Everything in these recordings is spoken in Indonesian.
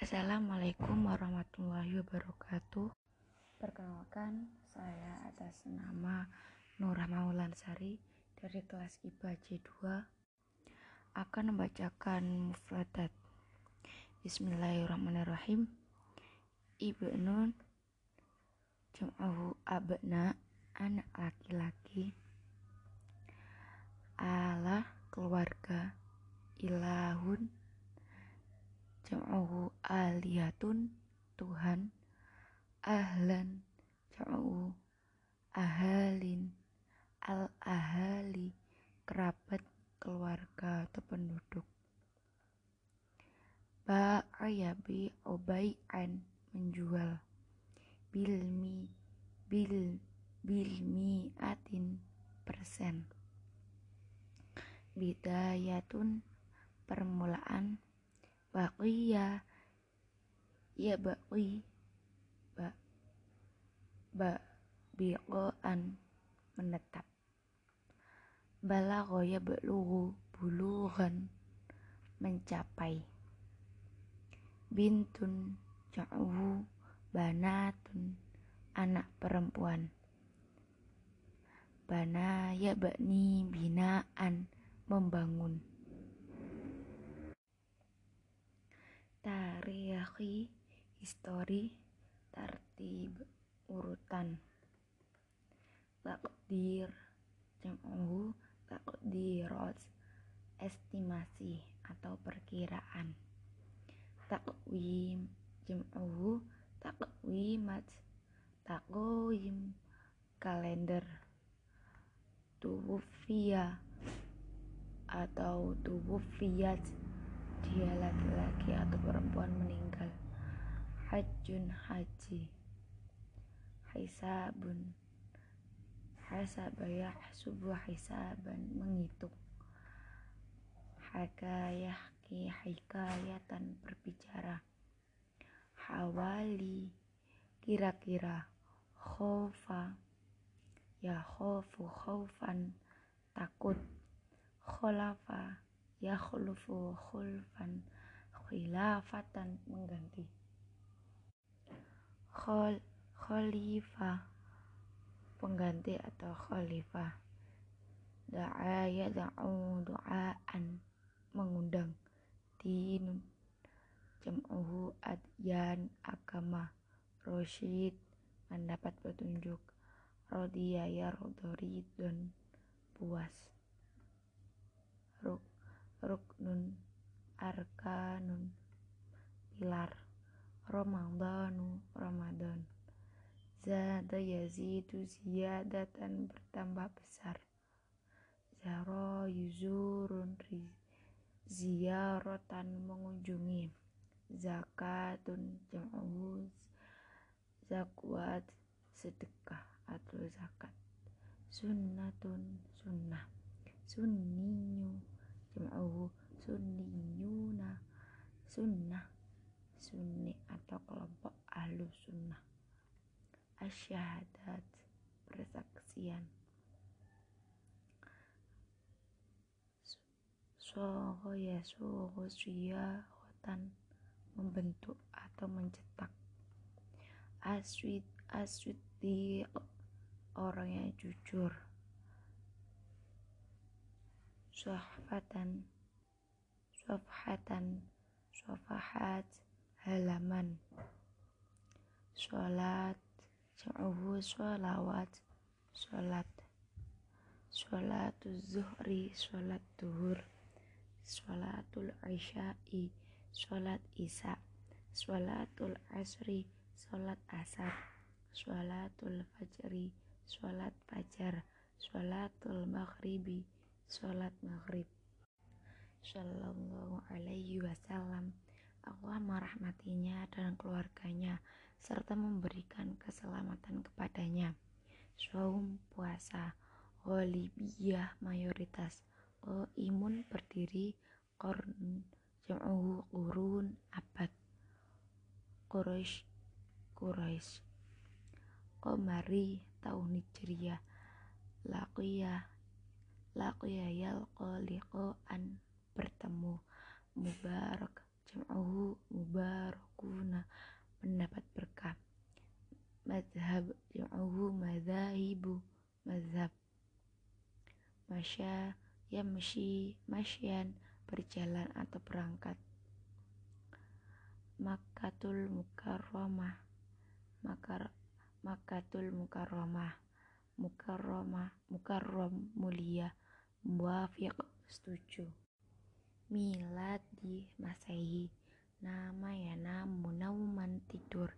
Assalamualaikum warahmatullahi wabarakatuh. Perkenalkan, saya atas nama Nurah Maulansari dari kelas IPA C2 akan membacakan mufradat. Bismillahirrahmanirrahim. Ibnun jam'ahu abna anak laki-laki bi obai'an menjual bilmi bil bilmi atin persen. Bidayatun permulaan baqiya ya baqi ba ba biqaan menetap. Balagha ya bulughan mencapai bintun ja'uhu banatun anak perempuan. Bana ya bakni binaan membangun. Tarikhi histori tartib urutan. Takdir jam'uhu takdirat estimasi atau perkiraan takwim jam'uhu takwimat takwim kalender. Tuwufia atau tuwufiyat dia laki-laki atau perempuan meninggal. Hajun haji. Hisabun hasabaya subuh hisaban menghitung. Hakayah ki hikayatan berbicara. Hawali kira-kira khofa ya khofu khaufan takut. Kholafa ya khulufu khulfan. Khilafatan mengganti. Khol khalifah pengganti atau khalifah da'a ya da'u du'aan mengundang dinun jam'uhu adyan agama rosyid mendapat petunjuk. Rodiya ya rodoridun puas ruk ruknun arkanun pilar. Ramadanu Ramadan. Zada yazidu ziyadatan bertambah besar. Zaro yuzurun ziyaratan mengunjungi Zakatun jam'u zakwat sedekah atau zakat. Sunnatun sunnah. Sunniyu jam'uhu sunniyuna sunnah. Sunni atau kelompok ahlu sunnah. Asyahadat persaksian soho ya soho khotan membentuk atau mencetak. Aswid aswid di orang yang jujur sohfatan sofhatan sofahat halaman sholat jam'uhu sholawat sholat sholatul zuhri sholat duhur sholatul isya'i sholat isya sholatul asri sholat asar sholatul fajri sholat fajar sholatul maghribi sholat maghrib. Shallallahu alaihi wasallam. Allah merahmatinya dan keluarganya serta memberikan keselamatan kepadanya. Saum puasa Ghalibiyah mayoritas uh, imun berdiri korn jam'uhu kurun abad. Quraisy Quraisy Komari tahun Nigeria Lakuya Lakuya yalqo liko an bertemu. Mubarak jam'uhu mubarakuna mendapat berkah. Madhab jam'uhu madhahibu mazhab Masya yamshi masyan berjalan atau berangkat. Makkatul Mukarramah. Makar Makkatul Mukarramah. Mukarramah Mukarram mulia. Muafiq setuju. Milad di Masehi. Nama ya namu nauman tidur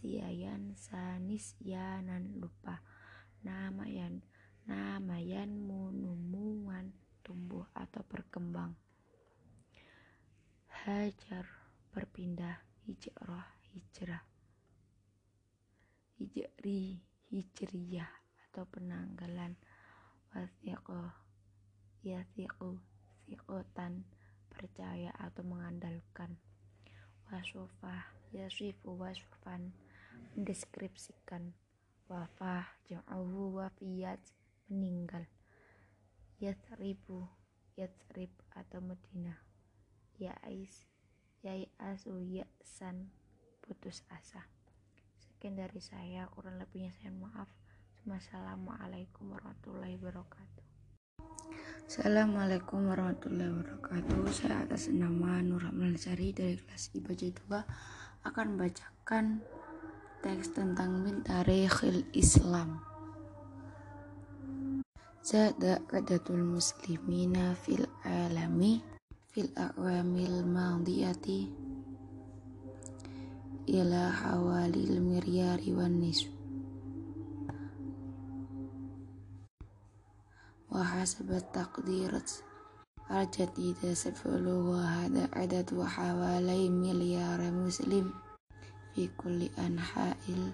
Nasiyayan Sanisyanan lupa. Namayan Namayan Munumuan tumbuh atau berkembang. Hajar berpindah hijrah hijrah. Hijri hijriyah atau penanggalan. Wasiqo yasiqu siqotan percaya atau mengandalkan. Wasufah yasifu wasfan mendeskripsikan. Wafah jam'ahu wafiyat meninggal. Yatsribu yatsrib atau Medina. Ya'is yai'asu ya'san putus asa. Sekian dari saya kurang lebihnya saya maaf. Wassalamualaikum warahmatullahi wabarakatuh. Assalamualaikum warahmatullahi wabarakatuh. Saya atas nama Nur Sari dari kelas IBJ 2 akan membacakan teks tentang min tarikhil Islam Zada qadatul muslimina fil alami fil a'wamil madiyati ila hawalil miryari wan nisb وحسب التقديرات الجديدة سبلغ هذا عدد وحوالي مليار مسلم fi kulli anha'il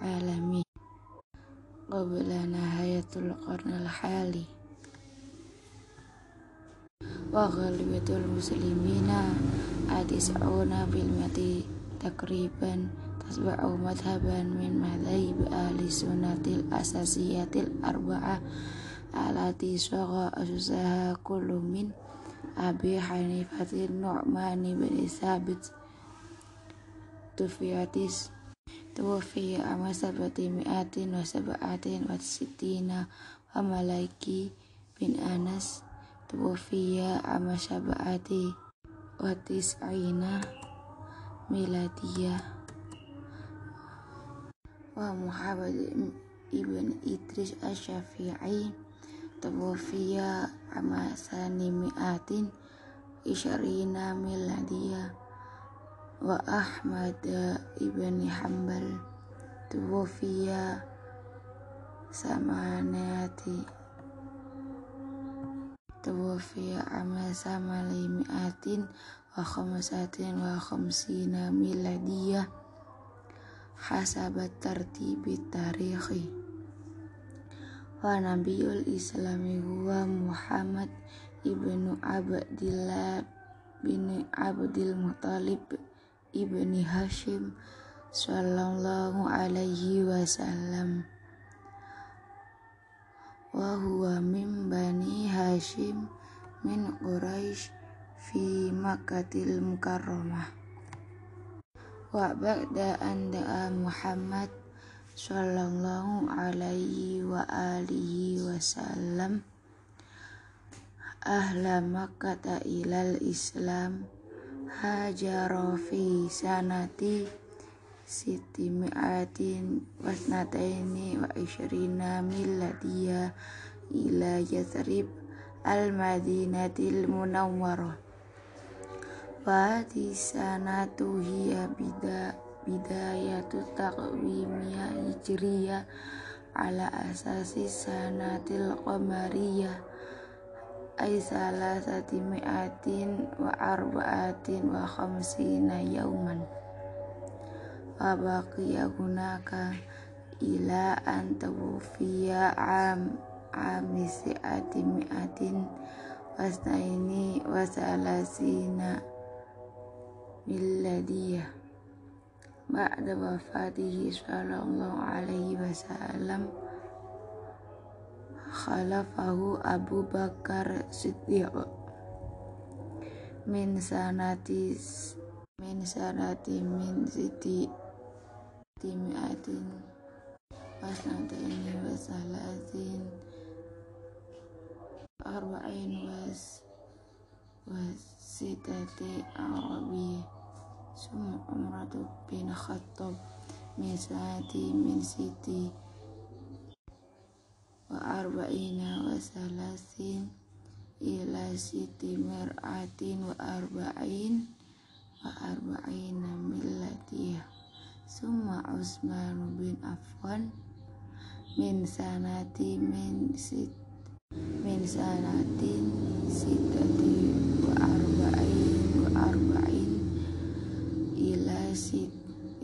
alami qabla nahayatul qarnil hali. Wa ghalibatul muslimina atis'una bil mati takriban tasba'u madhaban min madhaib ahli sunnatil asasiyatil arba'ah alati syaga asusaha kullu min Abi Hanifatin Nu'man bin Sabit tufiyatis tufi amal sabati mi'atin wa sab'atin wa sitina wa malaiki bin Anas. Tufiya amal sabati wa tis'ina miladiyah. Wa Muhammad ibn Idris asy-Syafi'i. Tufiya amal sanimi'atin isyarina miladiyah wa Ahmad ibn Hanbal tuwfiya samanati. Tuwfiya ama sama limiatin wa khamsatin wa khamsina miladiyah hasabat tartibi tarikhi wa nabiyul islami huwa Muhammad ibnu Abdillah bin Abdul Muthalib ibni Hashim sallallahu alaihi wasallam. Wa huwa min bani Hashim min Quraisy fi Makkatil Mukarramah. Wa ba'da anda'a Muhammad sallallahu alaihi wa alihi wasallam. Ahla makkata ilal islam hajaro fi sanati siti mi'atin wasnataini wa ishrina milladiyya ila yasrib al madinatil munawwara wa tisanatu hiya bida bidayatu taqwimiyah hijriyah ala asasi sanatil qamariyah ay salasati mi'atin wa arba'atin wa khamsina yauman wa baqiya gunaka ila an tawfiya am amisi ati mi'atin wasnaini wasalasina miladia. ba'da wafatihi sallallahu alaihi wasallam khalafahu Abu Bakar Siddiq. Min sanati min sanati min siti timiatin wasnataini wasalatin arba'in was wasitati arabi. Sum umratu bin khattab. Min sanati min siti wa arba'ina wa salasin ila siti mir'atin wa arba'in wa arba'ina millatiyah. Summa Utsman bin Affan min sanati min sit min sanatin sitati wa arba'in wa arba'in ila sit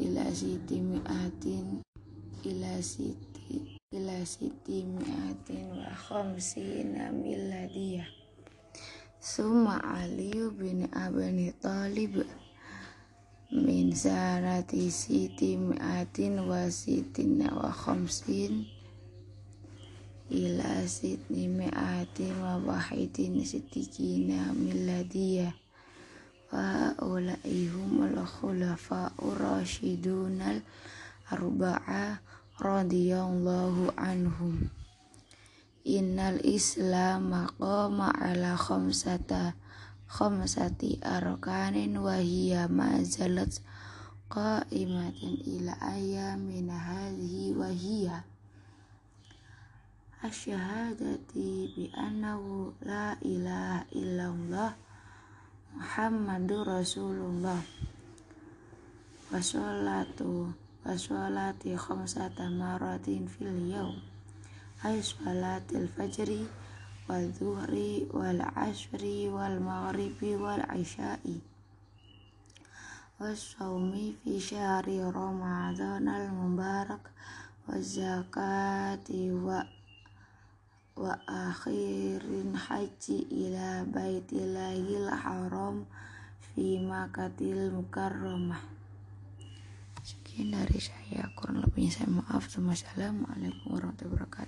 ila siti mi'atin ila siti ila siti mi'atin wa khamsina milladiyah. Summa Ali bin Abi Talib min sanati siti mi'atin wa sitin wa khamsin ila sitni mi'atin wa wahidin sitikina milladiyah. Wa radhiyallahu anhum. Innal Islam qama ala khamsata khamsati arkanin wa hiya ma zalat qa'imatan ila ayamin hadhihi wa hiya asyhadati bi annahu la ilaha illallah Muhammadur Rasulullah. Wa sholatu wasolati khamsata maratin fil yaum ay salatil fajri wal zuhri wal asri wal maghribi wal isya'i wasaumi fi syahri ramadhan al mubarak wa zakati wa wa akhirin haji ila baitilahil haram fi makatil mukarramah Sekian dari saya, kurang lebihnya saya maaf. Wassalamualaikum warahmatullahi wabarakatuh.